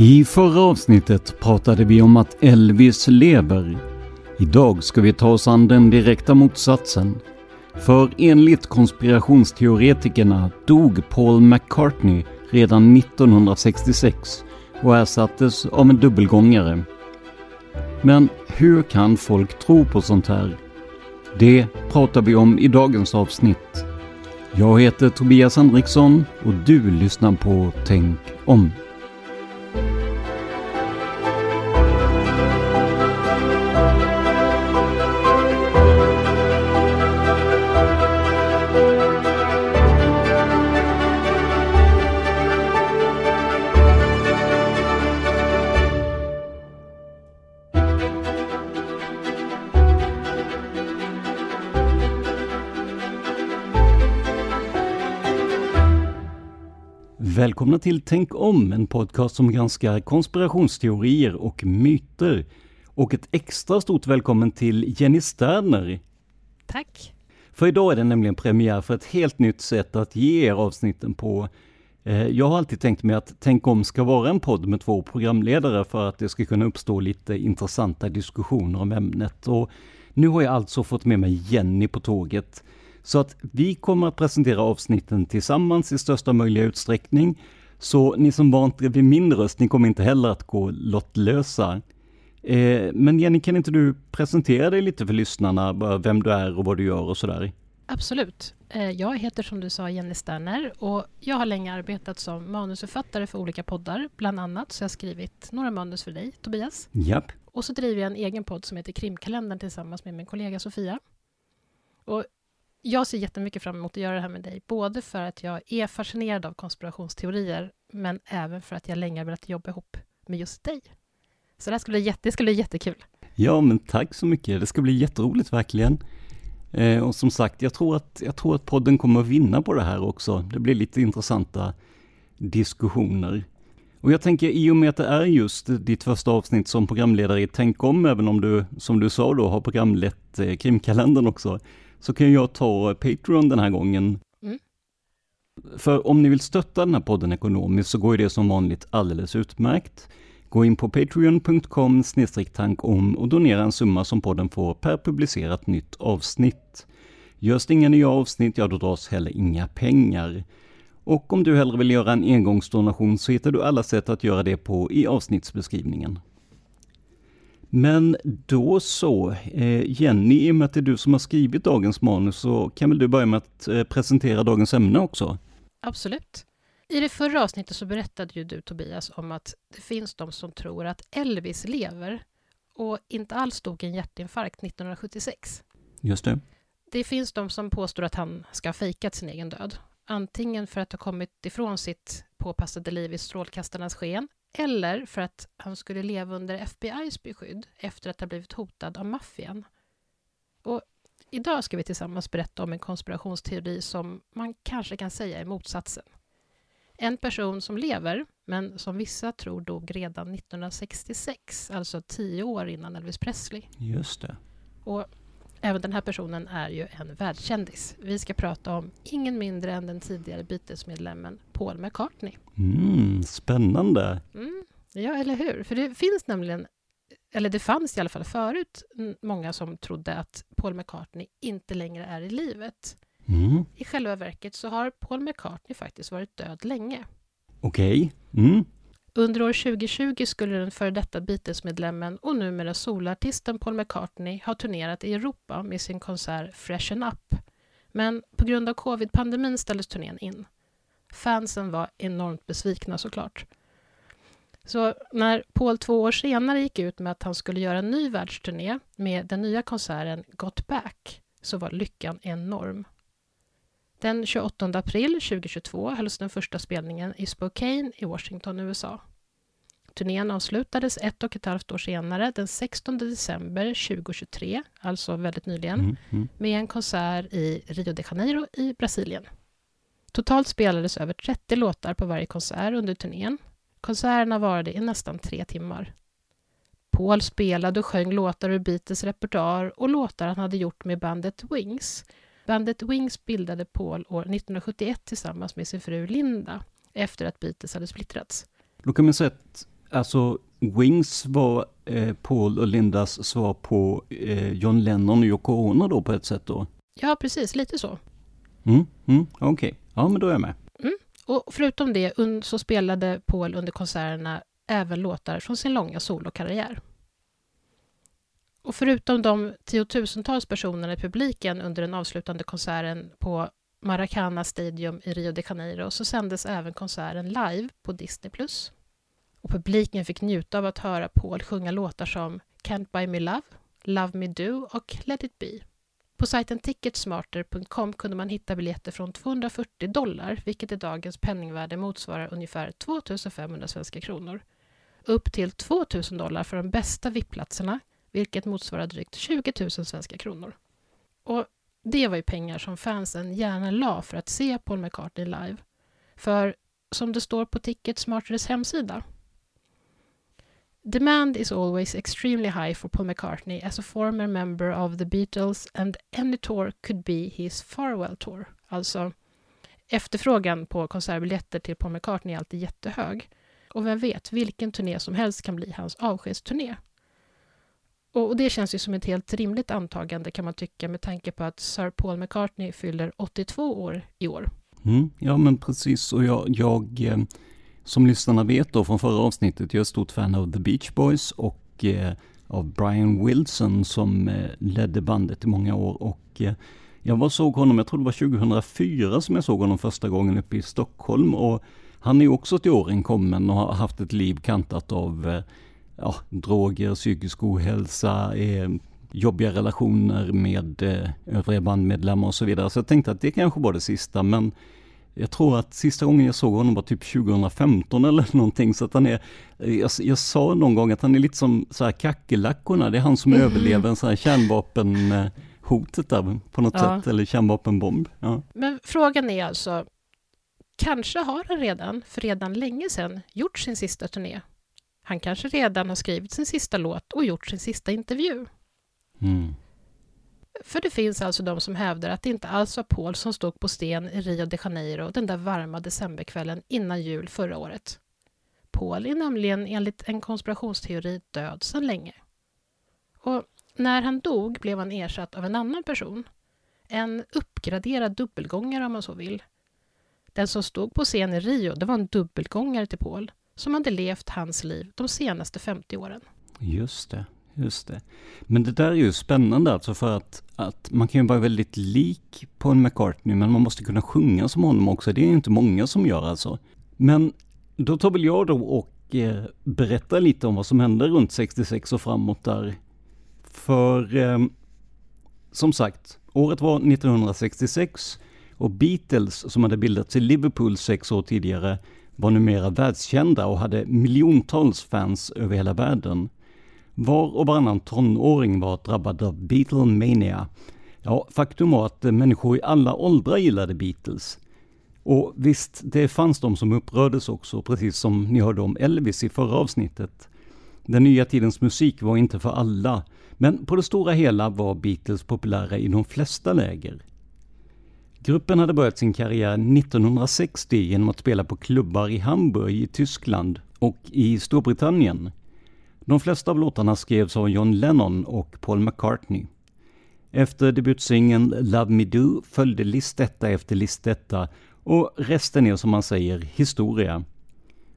I förra avsnittet pratade vi om att Elvis lever. Idag ska vi ta oss an den direkta motsatsen. För enligt konspirationsteoretikerna dog Paul McCartney redan 1966 och ersattes av en dubbelgångare. Men hur kan folk tro på sånt här? Det pratar vi om i dagens avsnitt. Jag heter Tobias Henriksson och du lyssnar på Tänk om. Välkomna till Tänk om, en podcast som granskar konspirationsteorier och myter. Och ett extra stort välkommen till Jenny Sterner. Tack. För idag är det nämligen premiär för ett helt nytt sätt att ge er avsnitten på. Eh, jag har alltid tänkt mig att Tänk om ska vara en podd med två programledare för att det ska kunna uppstå lite intressanta diskussioner om ämnet. Och nu har jag alltså fått med mig Jenny på tåget. Så att vi kommer att presentera avsnitten tillsammans i största möjliga utsträckning. Så ni som vant er vid min röst, ni kommer inte heller att gå lottlösa. Eh, men Jenny, kan inte du presentera dig lite för lyssnarna, vem du är och vad du gör och sådär? Absolut. Eh, jag heter som du sa Jenny Sterner och jag har länge arbetat som manusförfattare för olika poddar. Bland annat så har jag skrivit några manus för dig, Tobias. Japp. Och så driver jag en egen podd som heter Krimkalendern tillsammans med min kollega Sofia. Och jag ser jättemycket fram emot att göra det här med dig, både för att jag är fascinerad av konspirationsteorier, men även för att jag länge har velat jobba ihop med just dig. Så det här skulle bli, jätte, det skulle bli jättekul. Ja, men tack så mycket. Det ska bli jätteroligt verkligen. Eh, och som sagt, jag tror, att, jag tror att podden kommer att vinna på det här också. Det blir lite intressanta diskussioner. Och jag tänker i och med att det är just ditt första avsnitt som programledare i Tänk om, även om du, som du sa då, har programlett eh, krimkalendern också, så kan jag ta Patreon den här gången. Mm. För om ni vill stötta den här podden ekonomiskt så går det som vanligt alldeles utmärkt. Gå in på patreon.com tankom och donera en summa som podden får per publicerat nytt avsnitt. Görs det inga nya avsnitt, ja då dras heller inga pengar. Och om du hellre vill göra en engångsdonation så hittar du alla sätt att göra det på i avsnittsbeskrivningen. Men då så, eh, Jenny, i och med att det är du som har skrivit dagens manus så kan väl du börja med att eh, presentera dagens ämne också? Absolut. I det förra avsnittet så berättade ju du Tobias om att det finns de som tror att Elvis lever och inte alls dog en hjärtinfarkt 1976. Just det. Det finns de som påstår att han ska ha fejkat sin egen död. Antingen för att ha kommit ifrån sitt påpassade liv i strålkastarnas sken eller för att han skulle leva under FBI's beskydd efter att ha blivit hotad av maffian. Och idag ska vi tillsammans berätta om en konspirationsteori som man kanske kan säga är motsatsen. En person som lever, men som vissa tror dog redan 1966, alltså tio år innan Elvis Presley. Just det. Och Även den här personen är ju en världskändis. Vi ska prata om ingen mindre än den tidigare Beatles-medlemmen Paul McCartney. Mm, spännande! Mm, ja, eller hur? För det finns nämligen, eller det fanns i alla fall förut, många som trodde att Paul McCartney inte längre är i livet. Mm. I själva verket så har Paul McCartney faktiskt varit död länge. Okej. Okay. Mm. Under år 2020 skulle den före detta Beatles-medlemmen och numera solartisten Paul McCartney ha turnerat i Europa med sin konsert Freshen Up. Men på grund av covid-pandemin ställdes turnén in. Fansen var enormt besvikna såklart. Så när Paul två år senare gick ut med att han skulle göra en ny världsturné med den nya konserten Got Back så var lyckan enorm. Den 28 april 2022 hölls den första spelningen i Spokane i Washington, USA. Turnén avslutades ett och ett halvt år senare, den 16 december 2023, alltså väldigt nyligen, mm, mm. med en konsert i Rio de Janeiro i Brasilien. Totalt spelades över 30 låtar på varje konsert under turnén. Konserterna varade i nästan tre timmar. Paul spelade och sjöng låtar ur Beatles repertoar och låtar han hade gjort med bandet Wings. Bandet Wings bildade Paul år 1971 tillsammans med sin fru Linda efter att Beatles hade splittrats. Då kan man säga att alltså, Wings var eh, Paul och Lindas svar på eh, John Lennon och Yoko Ono då på ett sätt då? Ja, precis, lite så. Mm, mm, Okej, okay. ja men då är jag med. Mm. Och förutom det så spelade Paul under konserterna även låtar från sin långa solokarriär. Och förutom de tiotusentals personerna i publiken under den avslutande konserten på Maracana Stadium i Rio de Janeiro så sändes även konserten live på Disney+. Och publiken fick njuta av att höra Paul sjunga låtar som Can't Buy Me Love, Love Me Do och Let It Be. På sajten ticketsmarter.com kunde man hitta biljetter från 240 dollar, vilket i dagens penningvärde motsvarar ungefär 2500 svenska kronor, upp till 2000 dollar för de bästa VIP-platserna, vilket motsvarar drygt 20 000 svenska kronor. Och det var ju pengar som fansen gärna la för att se Paul McCartney live. För som det står på Ticket Smartares hemsida Demand is always extremely high for Paul McCartney as a former member of the Beatles and any tour could be his farewell tour. Alltså, efterfrågan på konsertbiljetter till Paul McCartney är alltid jättehög. Och vem vet, vilken turné som helst kan bli hans avskedsturné. Och det känns ju som ett helt rimligt antagande kan man tycka med tanke på att Sir Paul McCartney fyller 82 år i år. Mm, ja men precis, och jag, jag eh, som lyssnarna vet då från förra avsnittet, jag är ett stort fan av The Beach Boys och eh, av Brian Wilson som eh, ledde bandet i många år. Och eh, jag var såg honom, jag tror det var 2004 som jag såg honom första gången uppe i Stockholm. Och han är också till åren kommen och har haft ett liv kantat av eh, ja, droger, psykisk ohälsa, eh, jobbiga relationer med eh, övriga bandmedlemmar och så vidare. Så jag tänkte att det kanske var det sista, men jag tror att sista gången jag såg honom var typ 2015 eller någonting, så att han är, jag, jag sa någon gång att han är lite som så här kackerlackorna, det är han som mm. överlever en sån här kärnvapenhotet där på något ja. sätt, eller kärnvapenbomb. Ja. Men frågan är alltså, kanske har han redan, för redan länge sedan, gjort sin sista turné? Han kanske redan har skrivit sin sista låt och gjort sin sista intervju. Mm. För det finns alltså de som hävdar att det inte alls var Paul som stod på sten i Rio de Janeiro den där varma decemberkvällen innan jul förra året. Paul är nämligen enligt en konspirationsteori död sedan länge. Och när han dog blev han ersatt av en annan person. En uppgraderad dubbelgångare om man så vill. Den som stod på scen i Rio det var en dubbelgångare till Paul som hade levt hans liv de senaste 50 åren. Just det, just det. Men det där är ju spännande alltså för att, att man kan ju vara väldigt lik på en McCartney men man måste kunna sjunga som honom också. Det är inte många som gör alltså. Men då tar väl jag då och eh, berättar lite om vad som hände runt 66 och framåt där. För eh, som sagt, året var 1966 och Beatles som hade bildats i Liverpool sex år tidigare var numera världskända och hade miljontals fans över hela världen. Var och varannan tonåring var drabbad av Beatlemania. Ja, faktum var att människor i alla åldrar gillade Beatles. Och visst, det fanns de som upprördes också, precis som ni hörde om Elvis i förra avsnittet. Den nya tidens musik var inte för alla, men på det stora hela var Beatles populära i de flesta läger. Gruppen hade börjat sin karriär 1960 genom att spela på klubbar i Hamburg i Tyskland och i Storbritannien. De flesta av låtarna skrevs av John Lennon och Paul McCartney. Efter debutsingeln Love Me Do följde listetta efter listetta och resten är som man säger historia.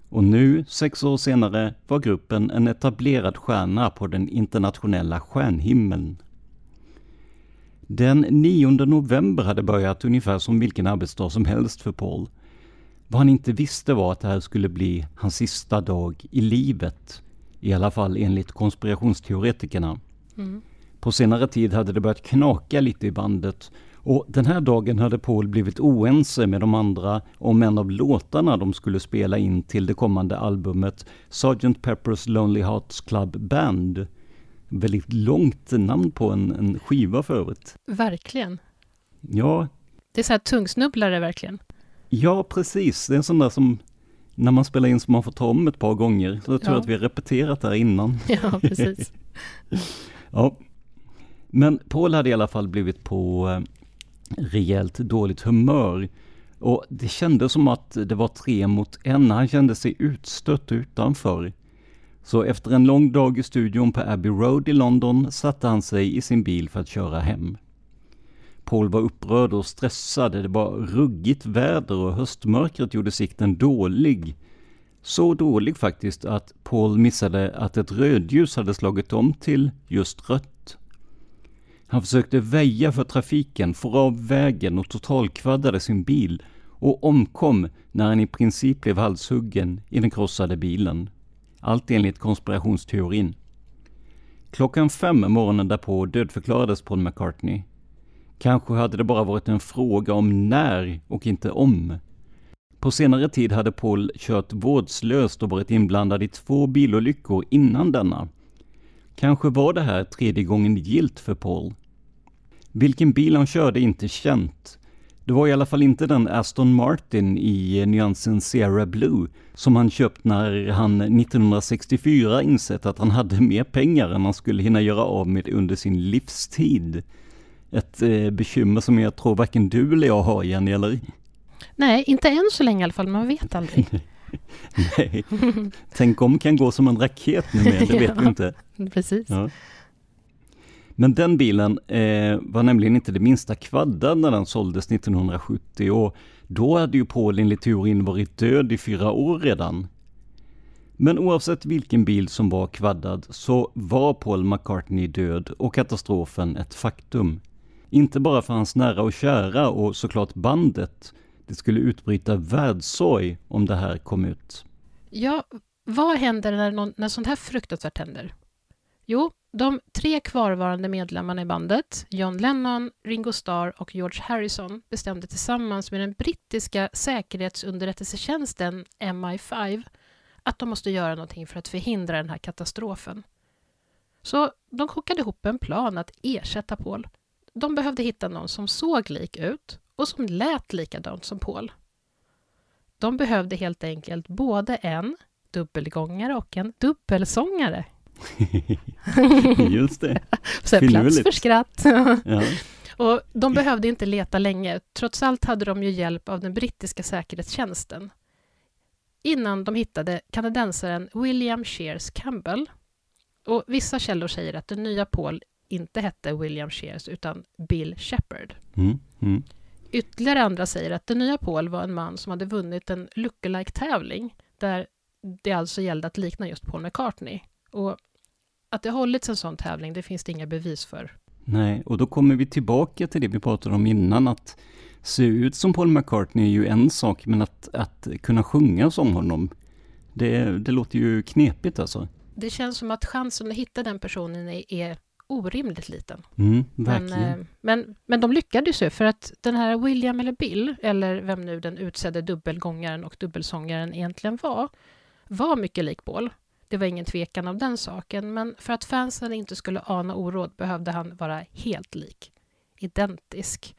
Och nu, sex år senare, var gruppen en etablerad stjärna på den internationella stjärnhimlen. Den 9 november hade börjat ungefär som vilken arbetsdag som helst för Paul. Vad han inte visste var att det här skulle bli hans sista dag i livet. I alla fall enligt konspirationsteoretikerna. Mm. På senare tid hade det börjat knaka lite i bandet Och den här dagen hade Paul blivit oense med de andra om en av låtarna de skulle spela in till det kommande albumet Sgt. Pepper's Lonely Hearts Club Band. Väldigt långt namn på en, en skiva för övrigt. Verkligen. Ja. Det är så här tungsnubblare verkligen. Ja, precis. Det är en sån där som när man spelar in som man får ta om ett par gånger. Så jag tror ja. att vi har repeterat det här innan. Ja, precis. ja. Men Paul hade i alla fall blivit på eh, rejält dåligt humör. Och det kändes som att det var tre mot en. Han kände sig utstött utanför. Så efter en lång dag i studion på Abbey Road i London satte han sig i sin bil för att köra hem. Paul var upprörd och stressad. Det var ruggigt väder och höstmörkret gjorde sikten dålig. Så dålig faktiskt att Paul missade att ett rödljus hade slagit om till just rött. Han försökte väja för trafiken, få av vägen och totalkvaddade sin bil och omkom när han i princip blev halshuggen i den krossade bilen. Allt enligt konspirationsteorin. Klockan fem morgonen därpå dödförklarades Paul McCartney. Kanske hade det bara varit en fråga om när och inte om. På senare tid hade Paul kört vårdslöst och varit inblandad i två bilolyckor innan denna. Kanske var det här tredje gången gilt för Paul. Vilken bil han körde är inte känt. Det var i alla fall inte den Aston Martin i nyansen Sierra Blue som han köpt när han 1964 insett att han hade mer pengar än han skulle hinna göra av med under sin livstid. Ett eh, bekymmer som jag tror varken du eller jag har, Jenny, eller? Nej, inte än så länge i alla fall, man vet aldrig. Nej, tänk om kan gå som en raket nu med, det vet ja, vi inte. Precis. Ja. Men den bilen eh, var nämligen inte det minsta kvaddad när den såldes 1970 och då hade ju Paul enligt teorin varit död i fyra år redan. Men oavsett vilken bil som var kvaddad så var Paul McCartney död och katastrofen ett faktum. Inte bara för hans nära och kära och såklart bandet. Det skulle utbryta världssorg om det här kom ut. Ja, vad händer när, någon, när sånt här fruktansvärt händer? Jo, de tre kvarvarande medlemmarna i bandet, John Lennon, Ringo Starr och George Harrison, bestämde tillsammans med den brittiska säkerhetsunderrättelsetjänsten MI5 att de måste göra någonting för att förhindra den här katastrofen. Så de kokade ihop en plan att ersätta Paul. De behövde hitta någon som såg lik ut och som lät likadant som Paul. De behövde helt enkelt både en dubbelgångare och en dubbelsångare. Just det. Så plats för skratt. ja. Och de behövde inte leta länge. Trots allt hade de ju hjälp av den brittiska säkerhetstjänsten. Innan de hittade kanadensaren William Shears Campbell. Och vissa källor säger att den nya Paul inte hette William Shears utan Bill Shepard. Mm, mm. Ytterligare andra säger att den nya Paul var en man som hade vunnit en lookalike-tävling där det alltså gällde att likna just Paul McCartney. Och att det hållits en sån tävling, det finns det inga bevis för. Nej, och då kommer vi tillbaka till det vi pratade om innan, att se ut som Paul McCartney är ju en sak, men att, att kunna sjunga som honom, det, det låter ju knepigt alltså. Det känns som att chansen att hitta den personen är, är orimligt liten. Mm, men, eh, men, men de lyckades ju, för att den här William eller Bill, eller vem nu den utsedde dubbelgångaren och dubbelsångaren egentligen var, var mycket lik Paul. Det var ingen tvekan om den saken, men för att fansen inte skulle ana oråd behövde han vara helt lik. Identisk.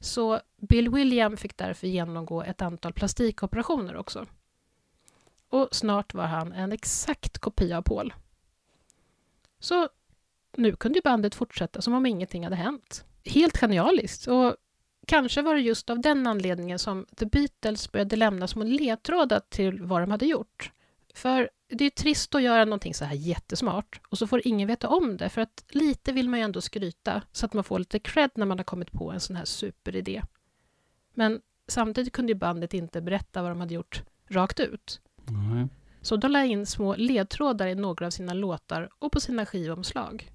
Så Bill William fick därför genomgå ett antal plastikoperationer också. Och snart var han en exakt kopia av Paul. Så nu kunde bandet fortsätta som om ingenting hade hänt. Helt genialiskt. Och kanske var det just av den anledningen som The Beatles började lämna små ledtrådar till vad de hade gjort. För det är trist att göra någonting så här jättesmart och så får ingen veta om det, för att lite vill man ju ändå skryta så att man får lite cred när man har kommit på en sån här superidé. Men samtidigt kunde ju bandet inte berätta vad de hade gjort rakt ut. Mm. Så de la in små ledtrådar i några av sina låtar och på sina skivomslag.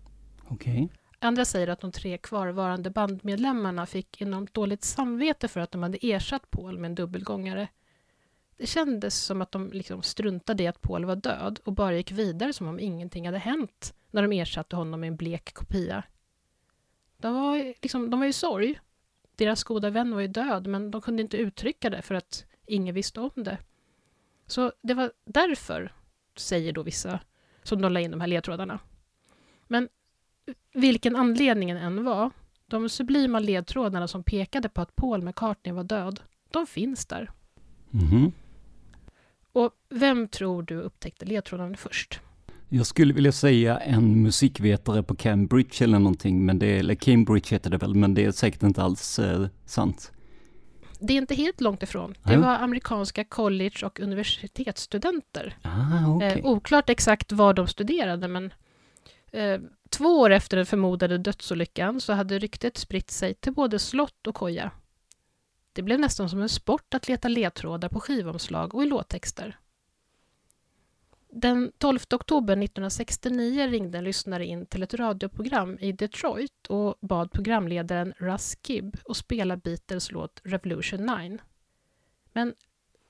Okay. Andra säger att de tre kvarvarande bandmedlemmarna fick enormt dåligt samvete för att de hade ersatt Paul med en dubbelgångare det kändes som att de liksom struntade i att Paul var död och bara gick vidare som om ingenting hade hänt när de ersatte honom med en blek kopia. De var, liksom, de var i sorg deras goda vän var ju död, men de kunde inte uttrycka det för att ingen visste om det. Så det var därför, säger då vissa, som de la in de här ledtrådarna. Men vilken anledningen än var, de sublima ledtrådarna som pekade på att Paul McCartney var död, de finns där. Mhm. Och vem tror du upptäckte ledtrådarna först? Jag skulle vilja säga en musikvetare på Cambridge eller någonting, men det, eller Cambridge heter det väl, men det är säkert inte alls eh, sant. Det är inte helt långt ifrån. Det var amerikanska college och universitetsstudenter. Ah, okej. Eh, oklart exakt vad de studerade, men eh, två år efter den förmodade dödsolyckan så hade ryktet spritt sig till både slott och koja. Det blev nästan som en sport att leta ledtrådar på skivomslag och i låttexter. Den 12 oktober 1969 ringde en lyssnare in till ett radioprogram i Detroit och bad programledaren Russ Gibb att spela Beatles låt Revolution 9. Men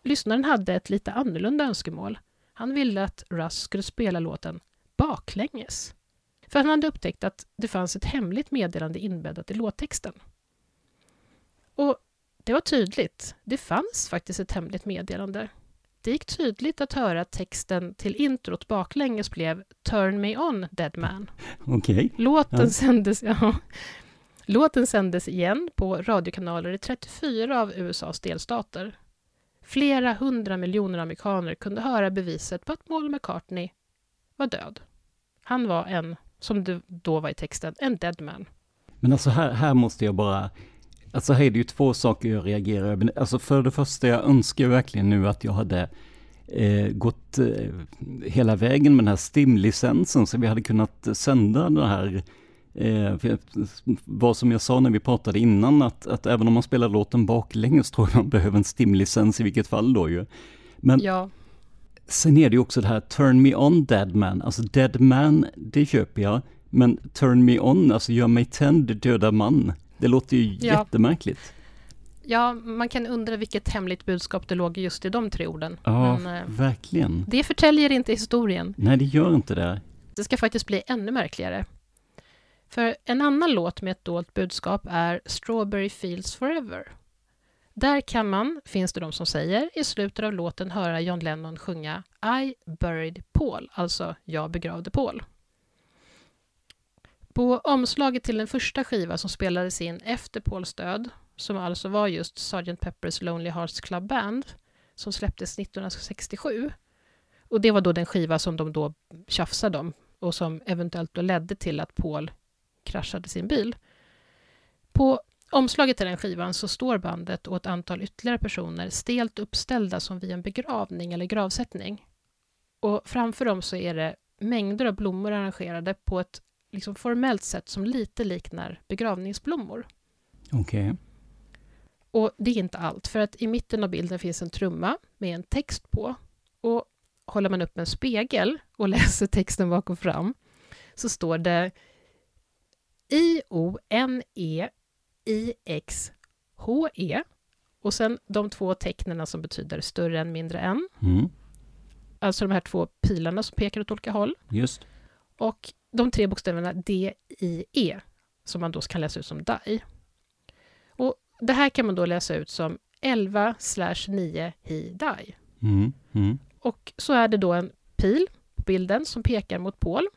lyssnaren hade ett lite annorlunda önskemål. Han ville att Russ skulle spela låten baklänges. För han hade upptäckt att det fanns ett hemligt meddelande inbäddat i låttexten. Och det var tydligt. Det fanns faktiskt ett hemligt meddelande. Det gick tydligt att höra att texten till introt baklänges blev Turn me on, dead man. Okej. Låten, Ja. sändes, ja. Låten sändes igen på radiokanaler i 34 av USAs delstater. Flera hundra miljoner amerikaner kunde höra beviset på att Paul McCartney var död. Han var en, som det då var i texten, en dead man. Men alltså här, här måste jag bara, alltså här är det ju två saker jag reagerar över. Alltså för det första, jag önskar verkligen nu att jag hade eh, gått eh, hela vägen med den här STIM-licensen så vi hade kunnat sända det här Eh, vad som jag sa när vi pratade innan, att, att även om man spelar låten baklänges tror jag man behöver en STIM-licens i vilket fall då ju. Men Ja, Sen är det ju också det här Turn Me On Dead Man, alltså Dead Man, det köper jag. Men Turn Me On, alltså gör mig tänd, döda man. Det låter ju Ja. jättemärkligt. ja, man kan undra vilket hemligt budskap det låg just i de tre orden. Ja, Men eh, verkligen. det förtäljer inte historien. Nej, det gör inte det. Det ska faktiskt bli ännu märkligare. För en annan låt med ett dolt budskap är Strawberry Fields Forever. Där kan man, finns det de som säger, i slutet av låten höra John Lennon sjunga I buried Paul, alltså Jag begravde Paul. På omslaget till den första skiva som spelades in efter Pauls död, som alltså var just Sgt. Pepper's Lonely Hearts Club Band, som släpptes 1967, och det var då den skiva som de då tjafsade om och som eventuellt då ledde till att Paul kraschade sin bil. På omslaget till den skivan så står bandet och ett antal ytterligare personer stelt uppställda som vid en begravning eller gravsättning. Och framför dem så är det mängder av blommor arrangerade på ett liksom formellt sätt som lite liknar begravningsblommor. Okej. Och det är inte allt, för att i mitten av bilden finns en trumma med en text på. Och håller man upp en spegel och läser texten bak och fram så står det I-O-N-E-I-X-H-E och sen de två tecknen som betyder större än, mindre än. Mm, Alltså de här två pilarna som pekar åt olika håll. just. Och de tre bokstäverna D-I-E, som man då kan läsa ut som DAI. Och det här kan man då läsa ut som 11 9 hi DAI. Mm, mm. Och så är det då en pil på bilden som pekar mot Paul,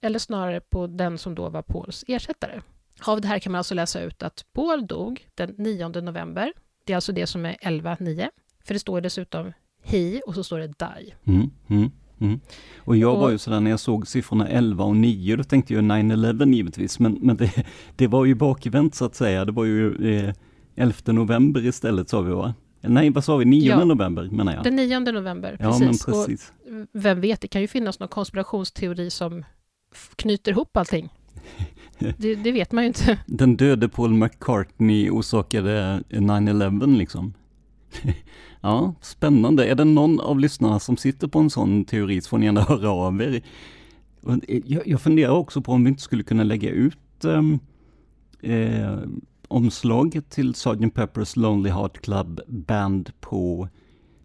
eller snarare på den som då var Pauls ersättare. Av det här kan man alltså läsa ut att Paul dog den 9 november. Det är alltså det som är 11-9. För det står dessutom hi och så står det DAI. Mm, mm, mm. Och jag var Och- ju sådär när jag såg siffrorna 11 och 9, då tänkte jag 9-11 givetvis, men, men det, det var ju bakvänt så att säga. Det var ju eh, 11 november istället sa vi va? Nej, vad sa vi? 9 Ja. november menar jag. Den 9 november, ja, precis. men Och precis. vem vet, det kan ju finnas någon konspirationsteori som knyter ihop allting. Det, det vet man ju inte. Den döde Paul McCartney orsakade 9-11 liksom. ja, spännande. Är det någon av lyssnarna som sitter på en sån teori så får ni gärna höra av er. Och Jag, funderar också på om vi inte skulle kunna lägga ut ehm, eh, omslaget till Sgt. Pepper's Lonely Heart Club Band på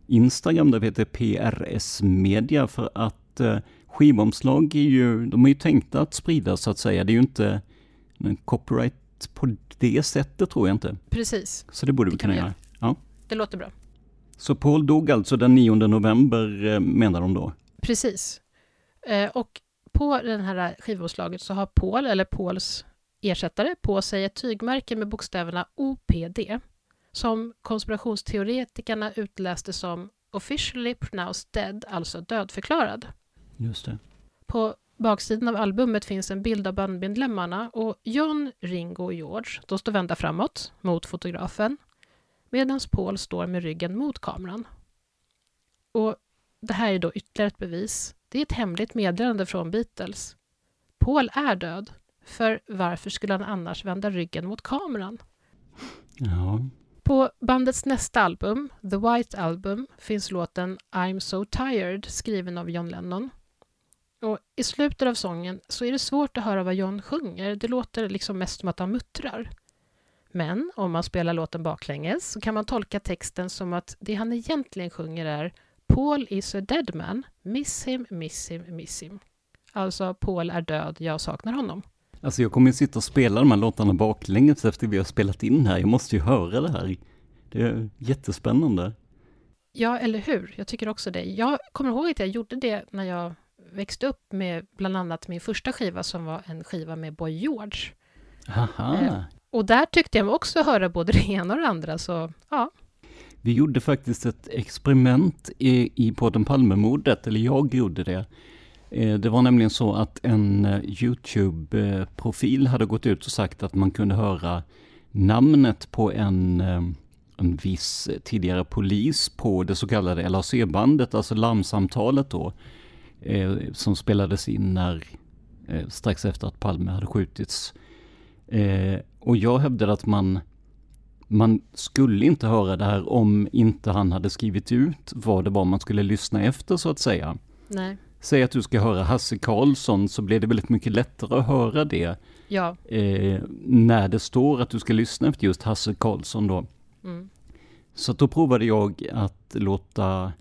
Instagram där vi heter PRS Media för att eh, skivomslag är ju, de är ju tänkta att spridas så att säga. Det är ju inte en copyright på det sättet tror jag inte. Precis, Så det borde vi Det kan kunna vi göra. göra. Det låter bra. Så Paul dog alltså den 9 november eh, menar de då? Precis. Eh, och på den här skivomslaget så har Paul, eller Pauls ersättare, på sig ett tygmärke med bokstäverna OPD, som konspirationsteoretikerna utläste som officially pronounced dead, alltså dödförklarad. Just det. På baksidan av albumet finns en bild av bandmedlemmarna och John, Ringo och George, de står vända framåt mot fotografen medan Paul står med ryggen mot kameran. Och det här är då ytterligare ett bevis. Det är ett hemligt meddelande från Beatles. Paul är död, för varför skulle han annars vända ryggen mot kameran? Ja, På bandets nästa album, The White Album, finns låten I'm So Tired skriven av John Lennon. Och I slutet av sången så är det svårt att höra vad John sjunger. Det låter liksom mest som att han muttrar. Men om man spelar låten baklänges så kan man tolka texten som att det han egentligen sjunger är Paul is a dead man, miss him, miss him, miss him. Alltså, Paul är död, jag saknar honom. alltså jag kommer ju sitta och spela de här låtarna baklänges efter vi har spelat in här. Jag måste ju höra det här. Det är jättespännande. Ja, eller hur? Jag tycker också det. Jag kommer ihåg att jag gjorde det när jag växte upp med bland annat min första skiva som var en skiva med Boy George. Haha. Och där tyckte jag mig också höra både det ena och det andra, så ja. Vi gjorde faktiskt ett experiment i, i podden Palmemordet, eller jag gjorde det. Eh, det var nämligen så att en eh, YouTube-profil hade gått ut och sagt att man kunde höra namnet på en, eh, en viss tidigare polis på det så kallade LAC-bandet, alltså larmsamtalet då, som spelades in när, strax efter att Palme hade skjutits. Och jag hävdade att man man skulle inte höra det här om inte han hade skrivit ut vad det var man skulle lyssna efter så att säga. Nej. Säg att du ska höra Hasse Karlsson så blir det väldigt mycket lättare att höra det Ja. eh, när det står att du ska lyssna efter just Hasse Karlsson då. Mm. Så då provade jag att låta,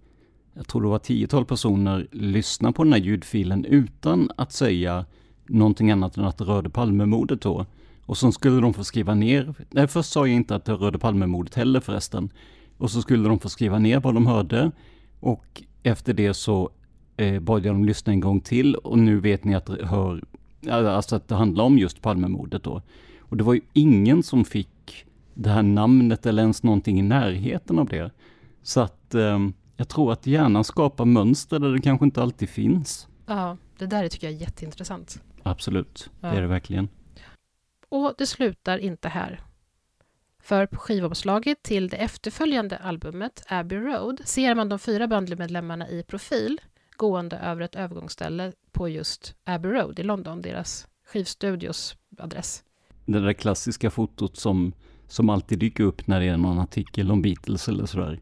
jag tror det var tiotal personer, lyssna på den här ljudfilen utan att säga någonting annat än att det rörde Palmemordet då. Och så skulle de få skriva ner, nej först sa jag inte att det rörde Palmemordet heller förresten. Och så skulle de få skriva ner vad de hörde. Och efter det så eh, bad jag dem lyssna en gång till och nu vet ni att det hör, alltså att det handlar om just Palmemordet då. Och det var ju ingen som fick det här namnet eller ens någonting i närheten av det. Så att eh, jag tror att hjärnan skapar mönster där det kanske inte alltid finns. ja, det där tycker jag är jätteintressant. Absolut, det Ja. är det verkligen. Och det slutar inte här. För på skivomslaget till det efterföljande albumet Abbey Road ser man de fyra bandmedlemmarna i profil gående över ett övergångsställe på just Abbey Road i London, deras skivstudios adress. Det där klassiska fotot som, som alltid dyker upp när det är någon artikel om Beatles eller sådär.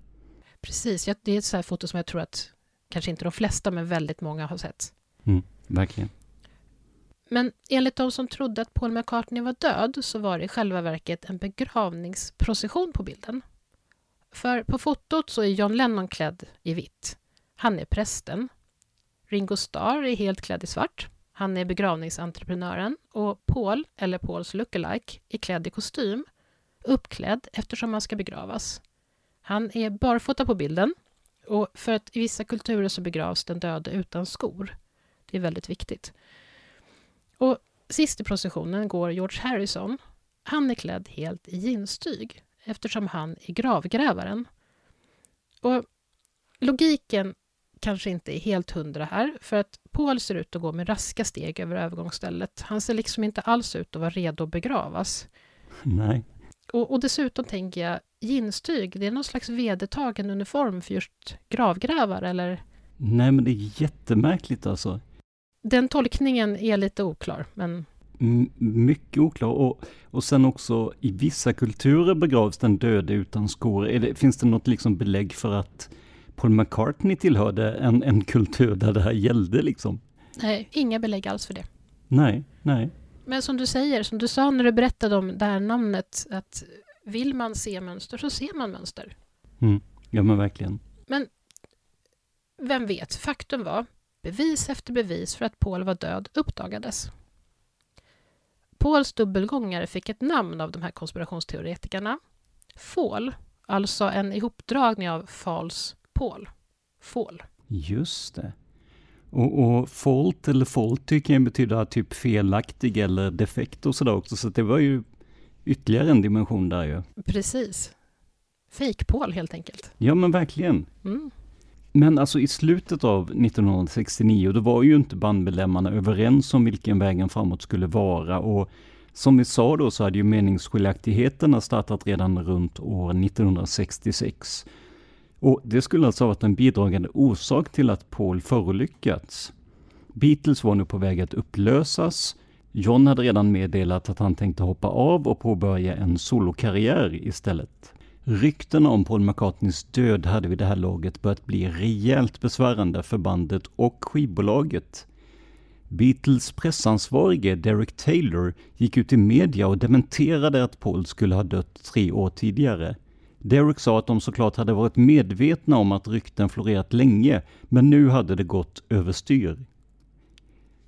Precis, det är ett så här foto som jag tror att kanske inte de flesta, men väldigt många har sett. Verkligen. Men enligt de som trodde att Paul McCartney var död så var det i själva verket en begravningsprocession på bilden. För på fotot så är John Lennon klädd i vitt. Han är prästen. Ringo Starr är helt klädd i svart. Han är begravningsentreprenören. Och Paul, eller Pauls lookalike, är klädd i kostym. Uppklädd eftersom han ska begravas. Han är barfota på bilden. Och för att i vissa kulturer så begravs den döde utan skor. Det är väldigt viktigt. Och sist i processionen går George Harrison. Han är klädd helt i jeanstyg eftersom han är gravgrävaren. Och logiken kanske inte är helt hundra här, för att Paul ser ut att gå med raska steg över övergångsstället. Han ser liksom inte alls ut att vara redo att begravas. Nej. Och, och dessutom tänker jag, jeanstyg, det är någon slags vedertagen uniform för just gravgrävare, eller? Nej men det är jättemärkligt alltså. Den tolkningen är lite oklar, men M- mycket oklar. Och, och sen också i vissa kulturer begravs den döde utan skor. Är det, finns det något liksom belägg för att Paul McCartney tillhörde en, en kultur där det här gällde liksom? nej, inga belägg alls för det. Nej, nej. Men som du säger, som du sa när du berättade om det här namnet, att vill man se mönster så ser man mönster. Mm. Ja men verkligen. Vem vet, faktum var, bevis efter bevis för att Paul var död uppdagades. Pauls dubbelgångare fick ett namn av de här konspirationsteoretikerna. Fall, alltså en ihopdragning av Falls Paul. Fall. Just det. Och, och fault eller faulty kan ju betyda typ felaktig eller defekt och sådär också, så det var ju ytterligare en dimension där ju. Precis. Fake-Paul helt enkelt. Ja men verkligen. Mm. Men alltså i slutet av 1969, då var ju inte bandmedlemmarna överens om vilken vägen framåt skulle vara och som vi sa då så hade ju meningsskiljaktigheterna startat redan runt år 1966. Och det skulle alltså ha varit en bidragande orsak till att Paul förolyckats. Beatles var nu på väg att upplösas. John hade redan meddelat att han tänkte hoppa av och påbörja en solokarriär istället. Ryktena om Paul McCartneys död hade vid det här laget börjat bli rejält besvärande för bandet och skivbolaget. Beatles pressansvarige Derek Taylor gick ut i media och dementerade att Paul skulle ha dött tre år tidigare. Derek sa att de såklart hade varit medvetna om att rykten florerat länge, men nu hade det gått överstyr.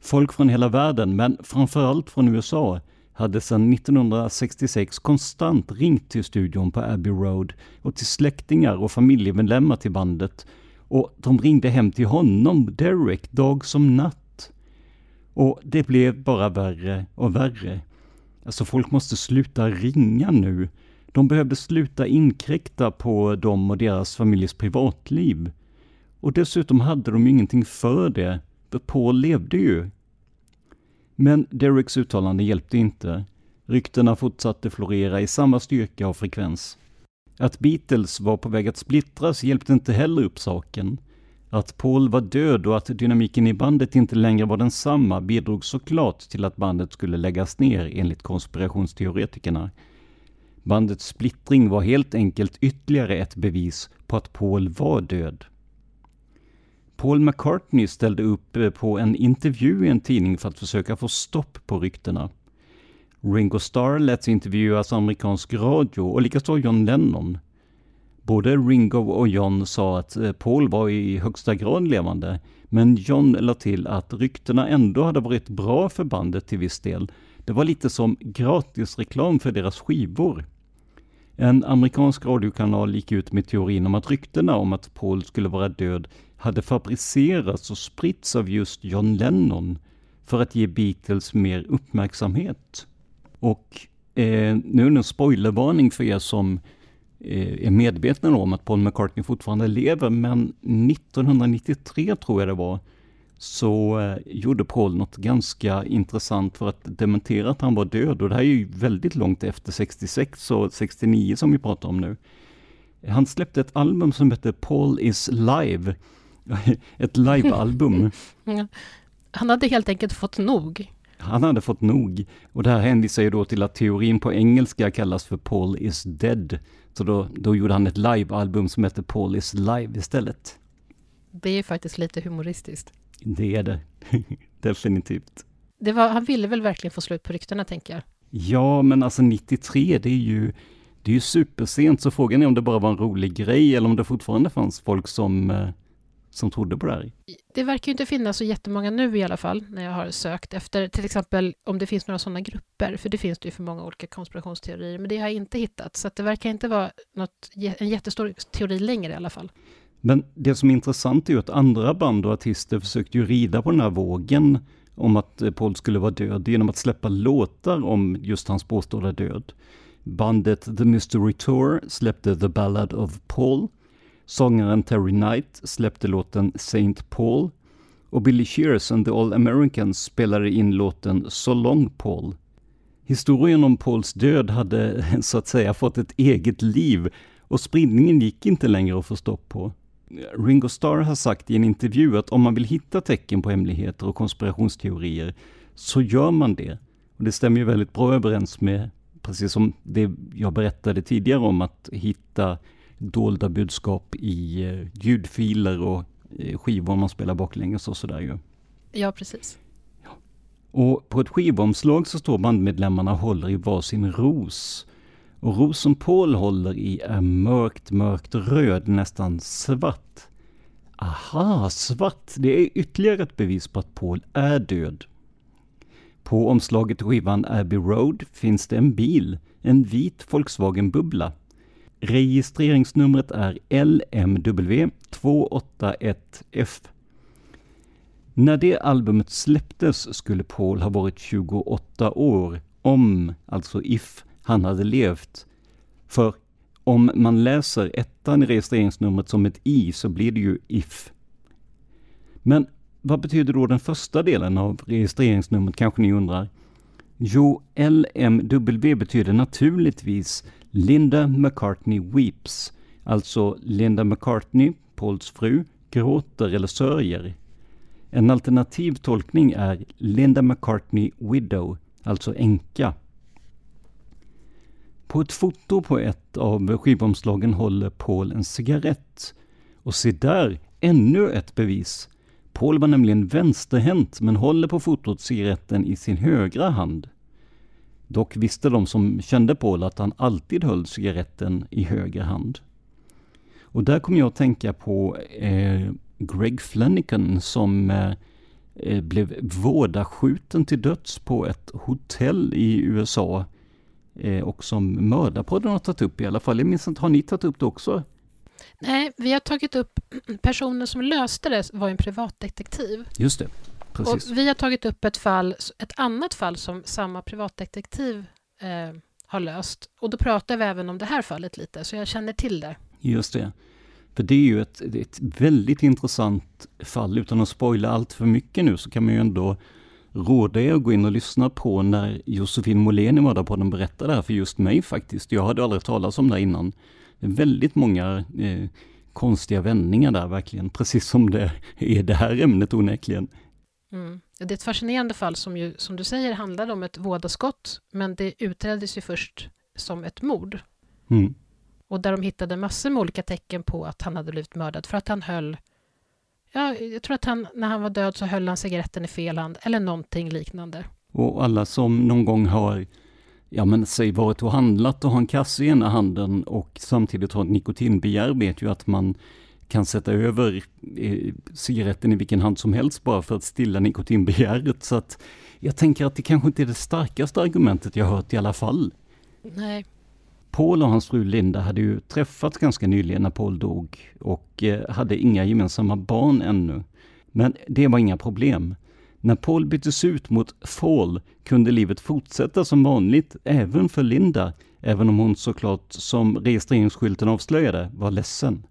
Folk från hela världen, men framförallt från USA, hade sedan 1966 konstant ringt till studion på Abbey Road och till släktingar och familjemedlemmar till bandet. Och de ringde hem till honom, Derek, dag som natt. Och det blev bara värre och värre. Alltså folk måste sluta ringa nu. De behövde sluta inkräkta på dem och deras familjers privatliv. Och dessutom hade de ju ingenting för det, för Paul levde ju. Men Dereks uttalande hjälpte inte. Ryktena fortsatte florera i samma styrka och frekvens. Att Beatles var på väg att splittras hjälpte inte heller upp saken. Att Paul var död och att dynamiken i bandet inte längre var densamma bidrog såklart till att bandet skulle läggas ner enligt konspirationsteoretikerna. Bandets splittring var helt enkelt ytterligare ett bevis på att Paul var död. Paul McCartney ställde upp eh, på en intervju i en tidning för att försöka få stopp på ryktena. Ringo Starr lät sig intervjuas av amerikansk radio och likaså John Lennon. Både Ringo och John sa att eh, Paul var i högsta grad levande, men John lade till att ryktena ändå hade varit bra för bandet till viss del. Det var lite som gratisreklam för deras skivor. En amerikansk radiokanal gick ut med teorin om att ryktena om att Paul skulle vara död hade fabricerats och spritts av just John Lennon för att ge Beatles mer uppmärksamhet. Och eh, nu är det en spoilervarning för er som eh, är medvetna om att Paul McCartney fortfarande lever, men 1993 tror jag det var, så eh, gjorde Paul något ganska intressant för att dementera att han var död. Och det här är ju väldigt långt efter 66 och 69 som vi pratar om nu. Han släppte ett album som heter Paul is live. Ett livealbum. Han hade helt enkelt fått nog. Han hade fått nog. Och det här hänvisar ju då till att teorin på engelska kallas för Paul is dead. Så då, då gjorde han ett livealbum som heter Paul is live istället. Det är faktiskt lite humoristiskt. Det är det. Definitivt. Det var, han ville väl verkligen få slut på ryktena, tänker jag. Ja, men alltså 93, det är ju, det är ju supersent, så frågan är om det bara var en rolig grej eller om det fortfarande fanns folk som, eh, som trodde på det här. Det verkar ju inte finnas så jättemånga nu i alla fall, när jag har sökt efter till exempel om det finns några sådana grupper, för det finns det ju för många olika konspirationsteorier, men det har jag inte hittat, så det verkar inte vara något, en jättestor teori längre i alla fall. Men det som är intressant är ju att andra band och artister försökte ju rida på den här vågen om att eh, Paul skulle vara död genom att släppa låtar om just hans påstådda död. Bandet The Mystery Tour släppte The Ballad of Paul. Sångaren Terry Knight släppte låten Saint Paul. Och Billy Shears and the All Americans spelade in låten So Long Paul. Historien om Pauls död hade så att säga fått ett eget liv och spridningen gick inte längre att få stopp på. Ringo Starr har sagt i en intervju att om man vill hitta tecken på hemligheter och konspirationsteorier så gör man det. Och det stämmer ju väldigt bra överens med, precis som det jag berättade tidigare om, att hitta dolda budskap i eh, ljudfiler och eh, skivor man spelar baklänges och sådär ju. Ja, precis. Och på ett skivomslag så står bandmedlemmarna och håller i varsin ros. Och rosen Paul håller i är mörkt, mörkt röd, nästan svart. Aha, svart! Det är ytterligare ett bevis på att Paul är död. På omslaget till skivan Abbey Road finns det en bil, en vit Volkswagen Bubbla. Registreringsnumret är LMW 281F. När det albumet släpptes skulle Paul ha varit 28 år, om, alltså if, han hade levt. För om man läser ettan i registreringsnumret som ett i så blir det ju if. Men vad betyder då den första delen av registreringsnumret kanske ni undrar? Jo, LMW betyder naturligtvis Linda McCartney Weeps, alltså Linda McCartney, Pauls fru, gråter eller sörjer. En alternativ tolkning är Linda McCartney Widow, alltså änka. På ett foto på ett av skivomslagen håller Paul en cigarett. Och se där, ännu ett bevis. Paul var nämligen vänsterhänt men håller på fotot cigaretten i sin högra hand. Dock visste de som kände Paul att han alltid höll cigaretten i höger hand. Och där kom jag att tänka på eh, Greg Flanagan som eh, eh, blev vådaskjuten till döds på ett hotell i USA eh, och som Mördarpodden har tagit upp i alla fall. Jag minns inte, har ni tagit upp det också? Nej, vi har tagit upp personen som löste det var en privatdetektiv. Just det. Precis. Och vi har tagit upp ett fall, ett annat fall som samma privatdetektiv eh, har löst. Och då pratar vi även om det här fallet lite, så jag känner till det. Just det. För det är ju ett, ett väldigt intressant fall. Utan att spoila allt för mycket nu så kan man ju ändå råda er att gå in och lyssna på när Josefin Måhlén i Mördarpodden berättade det här för just mig faktiskt. Jag hade aldrig talat om det innan. Det är väldigt många eh, konstiga vändningar där verkligen, precis som det är det här ämnet onekligen. Mm. Det är ett fascinerande fall som ju, som du säger, handlade om ett vådaskott, men det utreddes ju först som ett mord. Mm. Och där de hittade massor med olika tecken på att han hade blivit mördad, för att han höll Ja, jag tror att han, när han var död så höll han cigaretten i fel hand, eller någonting liknande. Och alla som någon gång har, ja men säg varit och handlat och har en kasse i ena handen och samtidigt har ett nikotinbegär vet ju att man kan sätta över eh, cigaretten i vilken hand som helst bara för att stilla nikotinbegäret. Så att jag tänker att det kanske inte är det starkaste argumentet jag hört i alla fall. Nej. Paul och hans fru Linda hade ju träffats ganska nyligen när Paul dog och eh, hade inga gemensamma barn ännu. Men det var inga problem. När Paul byttes ut mot Fall kunde livet fortsätta som vanligt även för Linda, även om hon såklart, som registreringsskylten avslöjade, var ledsen.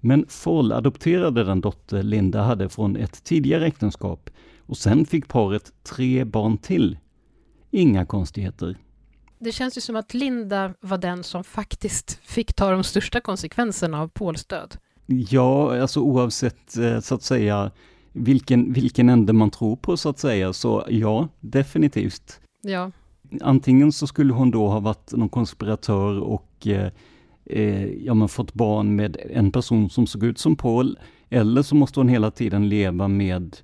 Men Fall adopterade den dotter Linda hade från ett tidigare äktenskap och sen fick paret tre barn till. Inga konstigheter. Det känns ju som att Linda var den som faktiskt fick ta de största konsekvenserna av Pauls död. Ja, alltså oavsett eh, så att säga vilken, vilken ände man tror på så att säga, så ja, definitivt. Ja. Antingen så skulle hon då ha varit någon konspiratör och eh, ja, men fått barn med en person som såg ut som Paul, eller så måste hon hela tiden leva med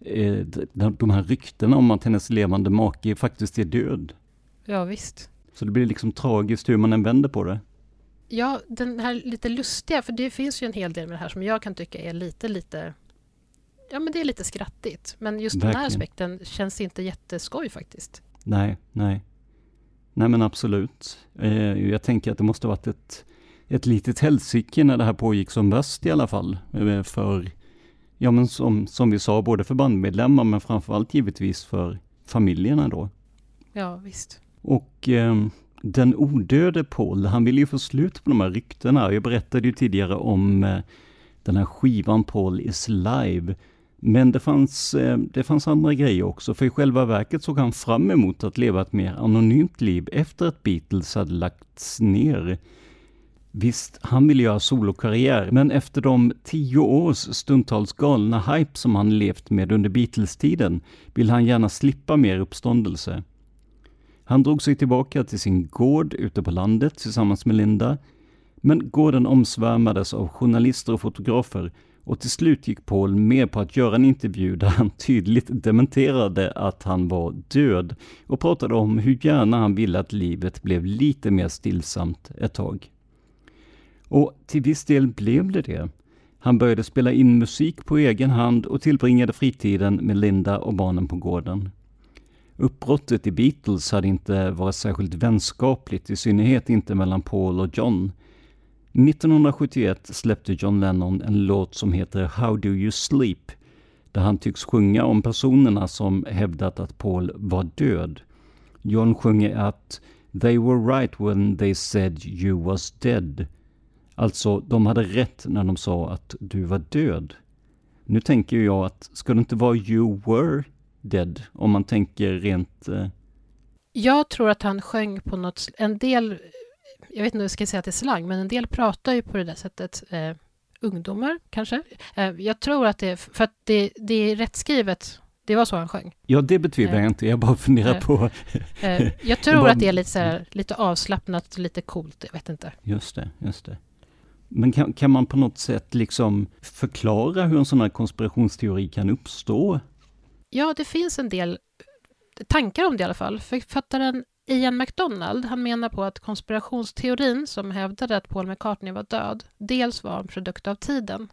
eh, de här ryktena om att hennes levande make faktiskt är död. Ja, visst. Så det blir liksom tragiskt hur man än vänder på det. Ja, den här lite lustiga, för det finns ju en hel del med det här som jag kan tycka är lite, lite... Ja, men det är lite skrattigt. Men just Verkligen. den här aspekten känns inte jätteskoj faktiskt. Nej, nej. Nej men absolut. Eh, jag tänker att det måste varit ett, ett litet helsike när det här pågick som värst i alla fall. Eh, för, ja men som, som vi sa, både för bandmedlemmar men framförallt givetvis för familjerna då. Ja, visst. Och eh, den odöde Paul, han ville ju få slut på de här ryktena. Jag berättade ju tidigare om den här skivan Paul is live. Men det fanns, eh, det fanns andra grejer också, för i själva verket såg han fram emot att leva ett mer anonymt liv efter att Beatles hade lagts ner. Visst, han ville göra solokarriär, men efter de tio års stundtals galna hype som han levt med under Beatles-tiden vill han gärna slippa mer uppståndelse. Han drog sig tillbaka till sin gård ute på landet tillsammans med Linda, men gården omsvärmades av journalister och fotografer och till slut gick Paul med på att göra en intervju där han tydligt dementerade att han var död och pratade om hur gärna han ville att livet blev lite mer stillsamt ett tag. Och till viss del blev det det. Han började spela in musik på egen hand och tillbringade fritiden med Linda och barnen på gården. Uppbrottet i Beatles hade inte varit särskilt vänskapligt, i synnerhet inte mellan Paul och John. 1971 släppte John Lennon en låt som heter How Do You Sleep, där han tycks sjunga om personerna som hävdat att Paul var död. John sjunger att They were right when they said you was dead. Alltså, de hade rätt när de sa att du var död. Nu tänker jag att, ska det inte vara you were dead, om man tänker rent... Eh... Jag tror att han sjöng på något, en del, jag vet inte om jag ska säga att det är slang, men en del pratar ju på det där sättet, eh, ungdomar kanske. Eh, jag tror att det för att det, det är rättskrivet det var så han sjöng. Ja, det betvivlar jag eh, inte. Jag bara funderar eh, på... Eh, jag tror bara... att det är lite, så här, lite avslappnat, lite coolt. Jag vet inte. Just det, just det. Men kan, kan man på något sätt liksom förklara hur en sån här konspirationsteori kan uppstå? Ja, det finns en del tankar om det i alla fall. Författaren Ian MacDonald, han menar på att konspirationsteorin som hävdade att Paul McCartney var död, dels var en produkt av tiden,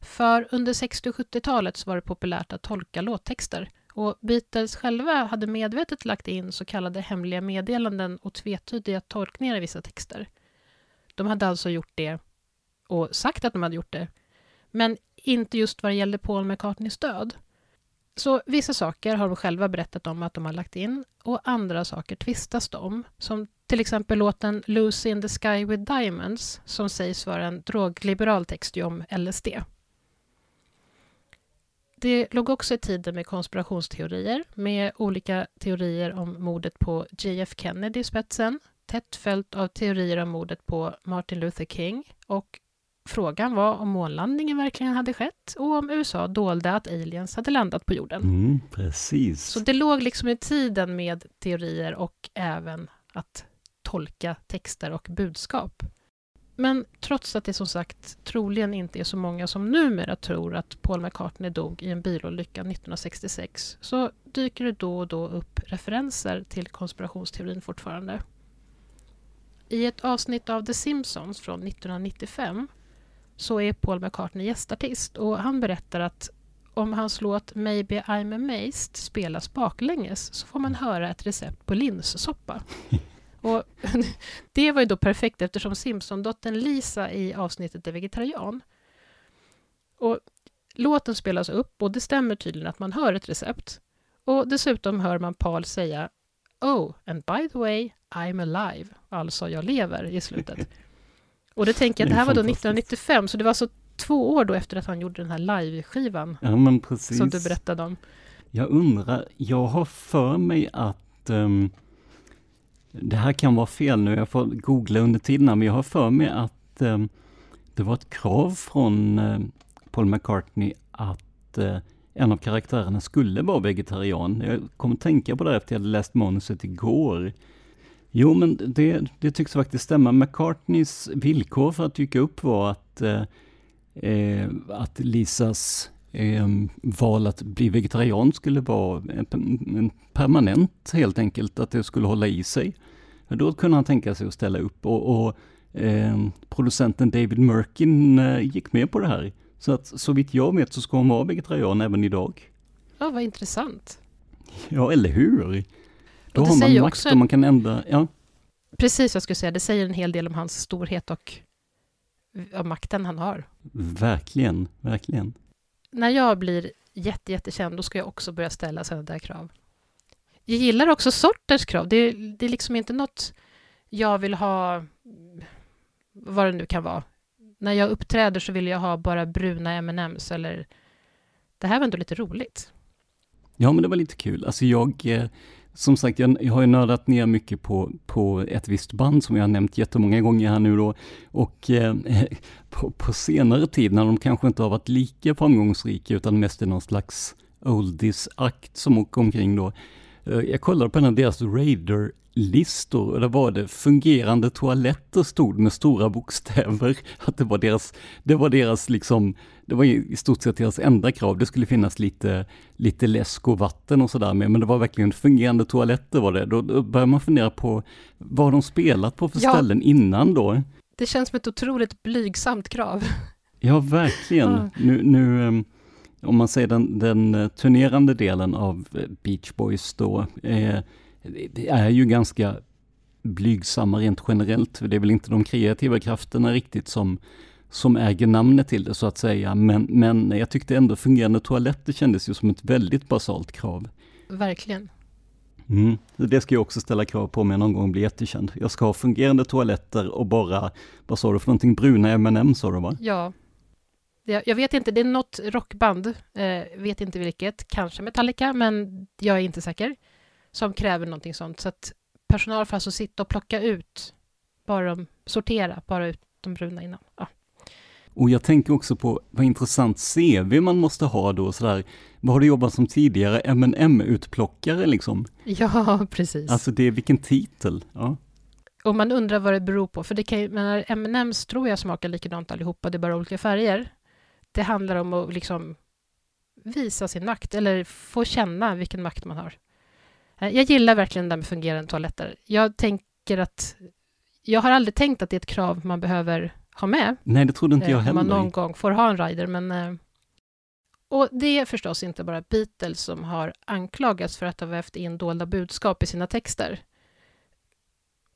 för under 60 och 70-talet så var det populärt att tolka låttexter och Beatles själva hade medvetet lagt in så kallade hemliga meddelanden och tvetydiga tolkningar i vissa texter. De hade alltså gjort det och sagt att de hade gjort det, men inte just vad det gällde Paul McCartneys död. Så vissa saker har de själva berättat om att de har lagt in och andra saker tvistas de om, som till exempel låten Lucy in the Sky with Diamonds som sägs vara en drogliberal text om LSD. Det låg också i tiden med konspirationsteorier med olika teorier om mordet på JF Kennedy i spetsen tätt följt av teorier om mordet på Martin Luther King och frågan var om månlandningen verkligen hade skett och om USA dolde att aliens hade landat på jorden. Mm, precis. Så det låg liksom i tiden med teorier och även att tolka texter och budskap. Men trots att det som sagt troligen inte är så många som numera tror att Paul McCartney dog i en bilolycka 1966 så dyker det då och då upp referenser till konspirationsteorin fortfarande. I ett avsnitt av The Simpsons från 1995 så är Paul McCartney gästartist och han berättar att om hans låt Maybe I'm Amazed spelas baklänges så får man höra ett recept på linssoppa. Och det var ju då perfekt eftersom Simpson-dottern Lisa i avsnittet är vegetarian. Och låten spelas upp och det stämmer tydligen att man hör ett recept. Och dessutom hör man Paul säga Oh, and by the way, I'm alive, alltså jag lever i slutet. Och det tänker jag det här var då 1995, så det var alltså två år då efter att han gjorde den här live-skivan. Ja, men precis. Som du berättade om. Jag undrar, jag har för mig att um, det här kan vara fel nu, jag får googla under tiden, men jag har för mig att um, det var ett krav från uh, Paul McCartney att uh, en av karaktärerna skulle vara vegetarian. Jag kom att tänka på det efter jag hade läst manuset igår. Jo, men det, det tycks faktiskt stämma. McCartneys villkor för att dyka upp var att, eh, eh att Lisas eh, val att bli vegetarian skulle vara en, en permanent helt enkelt, att det skulle hålla i sig. Då kunde han tänka sig att ställa upp och, och eh, producenten David Merkin eh, gick med på det här. Så att så vitt jag vet så ska hon vara vegetarian även idag. Ja, vad intressant. Ja, eller hur? Då har man makt och man kan ändra, ja. Precis, jag skulle säga, det säger en hel del om hans storhet och av makten han har. Verkligen, verkligen. När jag blir jätte, jättekänd, då ska jag också börja ställa sådana där krav. Jag gillar också sorters krav. Det, det är liksom inte något jag vill ha, vad det nu kan vara. När jag uppträder så vill jag ha bara bruna M&M's eller... Det här var ändå lite roligt. Ja, men det var lite kul. Alltså jag, eh, som sagt, jag, jag har ju nördat ner mycket på, på ett visst band som jag har nämnt jättemånga gånger här nu då. Och eh, på, på, senare tid när de kanske inte har varit lika framgångsrika utan mest är någon slags oldies-akt som åker omkring då. Eh, jag kollade på en av deras Raider listor och där var det fungerande toaletter stod med stora bokstäver. Att det var deras, det var deras liksom, det var i stort sett deras enda krav. Det skulle finnas lite, lite läsk och vatten och sådär med, men det var verkligen fungerande toaletter var det. Då, då börjar man fundera på vad de spelat på för ja, ställen innan då. Det känns som ett otroligt blygsamt krav. Ja, verkligen. Nu, nu, ehm, om man säger den, den eh, turnerande delen av eh, Beach Boys då, eh, det är ju ganska blygsamma rent generellt. Det är väl inte de kreativa krafterna riktigt som, som äger namnet till det så att säga. Men, men jag tyckte ändå fungerande toaletter kändes ju som ett väldigt basalt krav. Verkligen. Mm. Det ska jag också ställa krav på om jag någon gång blir jättekänd. Jag ska ha fungerande toaletter och bara, vad sa du för någonting, bruna M&M sa du va? Ja. Jag vet inte, det är något rockband, eh, vet inte vilket, kanske Metallica, men jag är inte säker, som kräver någonting sånt. Så att personal får alltså sitta och plocka ut, bara de, sortera, bara ut de bruna innan. Ja. Och jag tänker också på vad intressant CV man måste ha då sådär. Vad har du jobbat som tidigare? mm utplockare liksom? Ja, precis. Alltså det är vilken titel. Ja. Och man undrar vad det beror på, för det kan men M&M's tror jag smakar likadant allihopa, det är bara olika färger. Det handlar om att liksom visa sin makt, eller få känna vilken makt man har. Eh, jag gillar verkligen det med fungerande toaletter. Jag tänker att jag har aldrig tänkt att det är ett krav man behöver ha med. Nej, det trodde inte jag heller. Eh, man någon gång får ha en rider, men... Eh, och det är förstås inte bara Beatles som har anklagats för att ha vävt in dolda budskap i sina texter.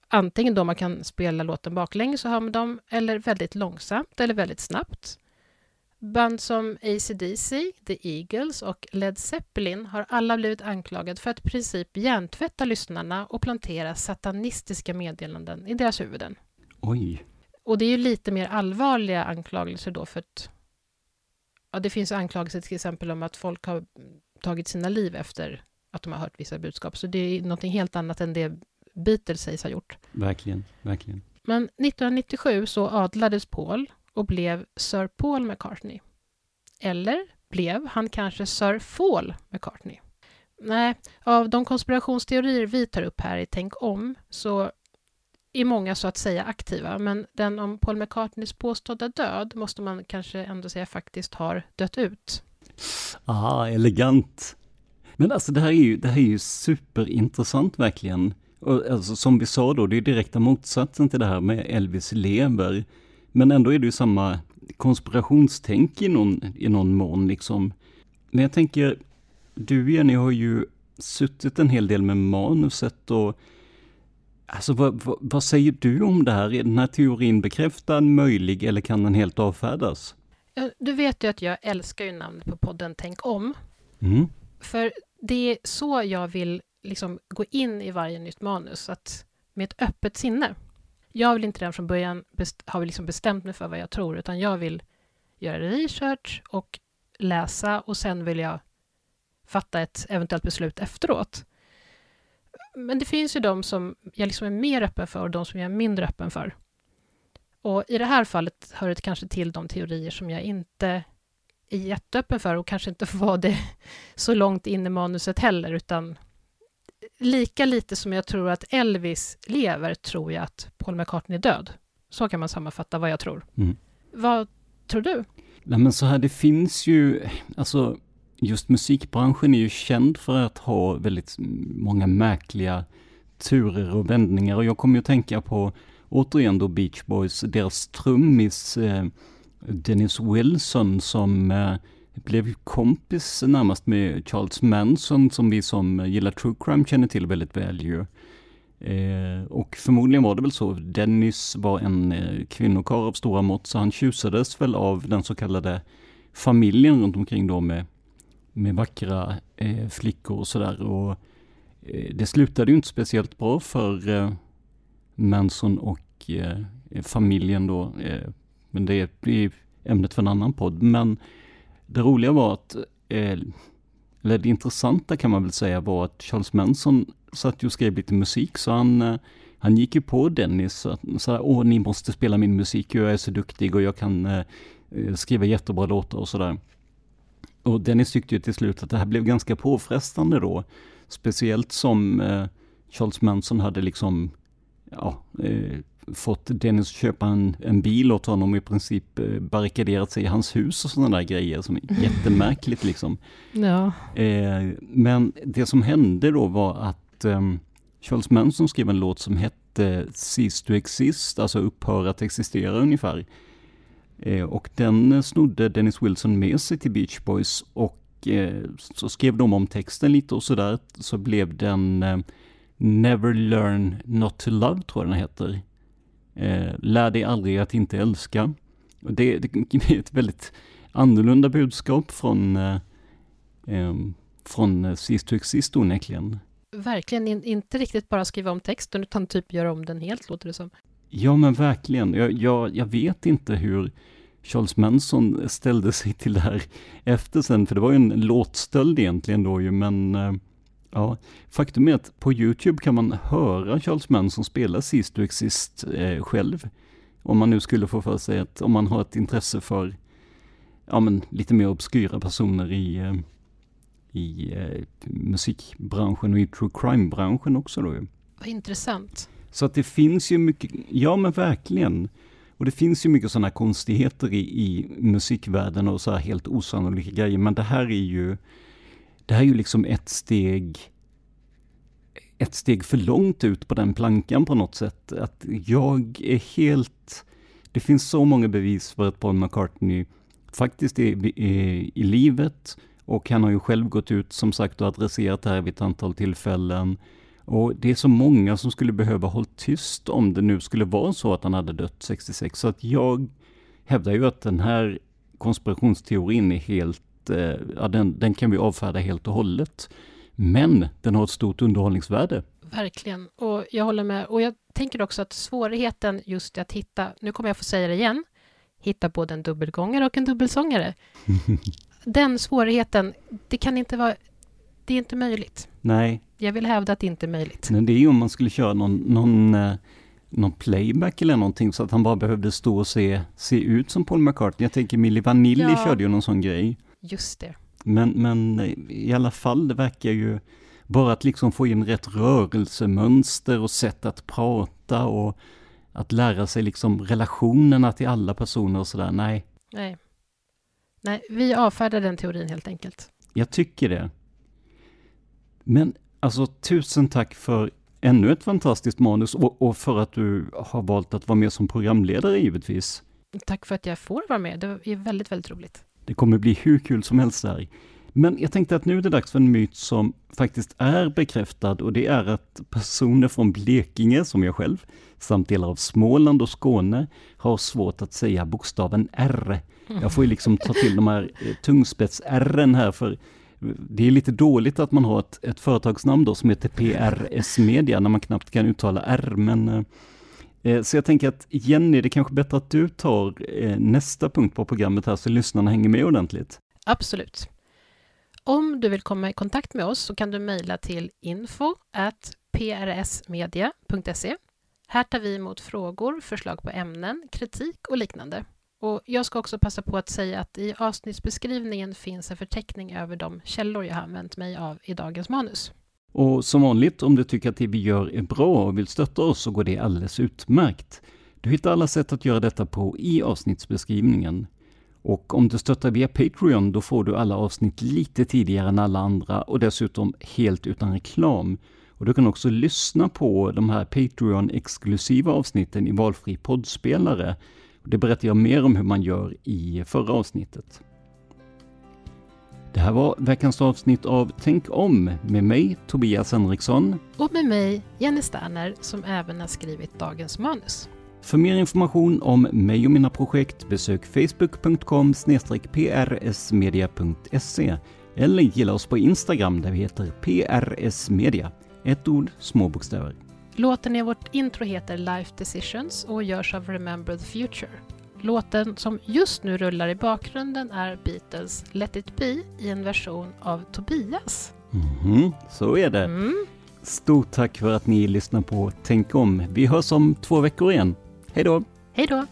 Antingen då man kan spela låten baklänges så hör man dem, eller väldigt långsamt eller väldigt snabbt. Band som AC/DC, The Eagles och Led Zeppelin har alla blivit anklagade för att i princip hjärntvätta lyssnarna och plantera satanistiska meddelanden i deras huvuden. Oj. Och det är ju lite mer allvarliga anklagelser då för att ja, det finns anklagelser till exempel om att folk har tagit sina liv efter att de har hört vissa budskap. Så det är någonting helt annat än det Beatles sägs ha gjort. Verkligen, verkligen. Men 1997 så adlades Paul och blev Sir Paul McCartney. Eller blev han kanske Sir Paul McCartney? Nej, av de konspirationsteorier vi tar upp här i Tänk om så är många så att säga aktiva, men den om Paul McCartneys påstådda död måste man kanske ändå säga faktiskt har dött ut. Aha, elegant. Men alltså det här är ju, det här är ju superintressant verkligen. Och alltså, som vi sa då, det är direkta motsatsen till det här med Elvis lever. Men ändå är det ju samma konspirationstänk i någon, i någon mån liksom. Men jag tänker, du Jenny har ju suttit en hel del med manuset och Alltså vad, vad, vad, säger du om det här? Är den här teorin bekräftad, möjlig eller kan den helt avfärdas? Du vet ju att jag älskar ju namnet på podden Tänk om. Mm. För det är så jag vill liksom gå in i varje nytt manus, att med ett öppet sinne. Jag vill inte redan från början ha liksom bestämt mig för vad jag tror, utan jag vill göra research och läsa och sen vill jag fatta ett eventuellt beslut efteråt men det finns ju de som jag liksom är mer öppen för och de som jag är mindre öppen för. Och i det här fallet hör det kanske till de teorier som jag inte är jätteöppen för och kanske inte får vara det så långt in i manuset heller, utan lika lite som jag tror att Elvis lever, tror jag att Paul McCartney är död. Så kan man sammanfatta vad jag tror. Mm. Vad tror du? Nej men så här, det finns ju, alltså just musikbranschen är ju känd för att ha väldigt många märkliga turer och vändningar och jag kommer ju att tänka på återigen då Beach Boys, deras trummis eh, Dennis Wilson som eh, blev kompis närmast med Charles Manson som vi som gillar true crime känner till väldigt väl ju. Eh, och förmodligen var det väl så, Dennis var en eh, kvinnokar av stora mått så han tjusades väl av den så kallade familjen runt omkring då med med vackra eh, flickor och sådär. Och eh, det slutade ju inte speciellt bra för eh, Manson och eh, familjen då. Men det blir ämnet för en annan podd. Men det roliga var att, eh, eller det intressanta kan man väl säga var att Charles Manson satt ju och skrev lite musik så han eh, han gick ju på Dennis och sa åh ni måste spela min musik, jag är så duktig och jag kan eh, skriva jättebra låtar och sådär. Och Dennis tyckte ju till slut att det här blev ganska påfrestande då. Speciellt som eh, Charles Manson hade liksom ja, eh, fått Dennis köpa en, en bil åt honom och i princip eh, barrikaderat sig i hans hus och sådana där grejer som är jättemärkligt liksom. Ja. Eh, men det som hände då var att ehm, Charles Manson skrev en låt som hette Cease to exist, alltså upphöra att existera ungefär. Eh, och den snodde Dennis Wilson med sig till Beach Boys och så skrev de om texten lite och sådär, så blev den Never Learn Not To Love, tror jag den heter. Lär dig aldrig att inte älska. Och det, det är ett väldigt annorlunda budskap från, eh, från Sist to Exist onekligen. Verkligen, in, inte riktigt bara skriva om texten utan typ göra om den helt, låter det som. Ja, men verkligen. Jag, jag, jag vet inte hur Charles Manson ställde sig till det här efter sen, för det var ju en låtstöld egentligen då ju, men eh, ja, faktum är att på Youtube kan man höra Charles Manson spela Sist to Exist eh, själv. Om man nu skulle få för sig att, om man har ett intresse för, ja men lite mer obskyra personer i, eh, i eh, musikbranschen och i true crime-branschen också då. Vad intressant. Så att det finns ju mycket, ja men verkligen. Och det finns ju mycket sådana konstigheter i, i musikvärlden och så här helt osannolika grejer, men det här är ju, det här är ju liksom ett steg, ett steg för långt ut på den plankan på något sätt. Att jag är helt, det finns så många bevis för att Paul McCartney faktiskt är, är i livet och han har ju själv gått ut som sagt och adresserat det här vid ett antal tillfällen. Och det är så många som skulle behöva hålla tyst om det nu skulle vara så att han hade dött 66. Så att jag hävdar ju att den här konspirationsteorin är helt, eh, ja, den, den kan vi avfärda helt och hållet. Men den har ett stort underhållningsvärde. Verkligen, och jag håller med. Och jag tänker också att svårigheten just att hitta, nu kommer jag få säga det igen, hitta både en dubbelgångare och en dubbelsångare. den svårigheten, det kan inte vara, det är inte möjligt. Nej, jag vill hävda att det inte är möjligt. Men det är ju om man skulle köra någon, någon, eh, någon playback eller någonting så att han bara behövde stå och se, se ut som Paul McCartney. Jag tänker Milli Vanilli ja. körde ju någon sån grej. Just det. Men, men eh, i alla fall, det verkar ju bara att liksom få in rätt rörelsemönster och sätt att prata och att lära sig liksom relationerna till alla personer och sådär. Nej. Nej. Nej, vi avfärdar den teorin helt enkelt. Jag tycker det. Men Alltså tusen tack för ännu ett fantastiskt manus och, och, för att du har valt att vara med som programledare givetvis. Tack för att jag får vara med. Det är väldigt, väldigt roligt. Det kommer bli hur kul som helst där. Men jag tänkte att nu är det dags för en myt som faktiskt är bekräftad och det är att personer från Blekinge, som jag själv, samt delar av Småland och Skåne har svårt att säga bokstaven R. Jag får ju liksom ta till de här eh, tungspets-R här för det är lite dåligt att man har ett, ett företagsnamn då som heter PRS Media när man knappt kan uttala R, men eh, Eh, så jag tänker att Jenny, det är kanske bättre att du tar eh, nästa punkt på programmet här så lyssnarna hänger med ordentligt. Absolut. Om du vill komma i kontakt med oss så kan du mejla till info prsmedia.se. Här tar vi emot frågor, förslag på ämnen, kritik och liknande. Och jag ska också passa på att säga att i avsnittsbeskrivningen finns en förteckning över de källor jag har använt mig av i dagens manus. Och som vanligt, om du tycker att det vi gör är bra och vill stötta oss så går det alldeles utmärkt. Du hittar alla sätt att göra detta på i avsnittsbeskrivningen. Och om du stöttar via Patreon, då får du alla avsnitt lite tidigare än alla andra och dessutom helt utan reklam. Och du kan också lyssna på de här Patreon-exklusiva avsnitten i valfri poddspelare det berättar jag mer om hur man gör i förra avsnittet. Det här var veckans avsnitt av Tänk om med mig, Tobias Henriksson. Och med mig, Jenny Sterner, som även har skrivit dagens manus. För mer information om mig och mina projekt besök facebook.com prsmedia.se eller gilla oss på Instagram där vi heter prsmedia. Ett ord, små bokstäver. Låten i vårt intro heter Life Decisions och görs av Remember the Future. Låten som just nu rullar i bakgrunden är Beatles Let it be i en version av Tobias. Mm, så är det. Mm. Stort tack för att ni lyssnar på Tänk om. Vi hörs om två veckor igen. Hej då! Hej då!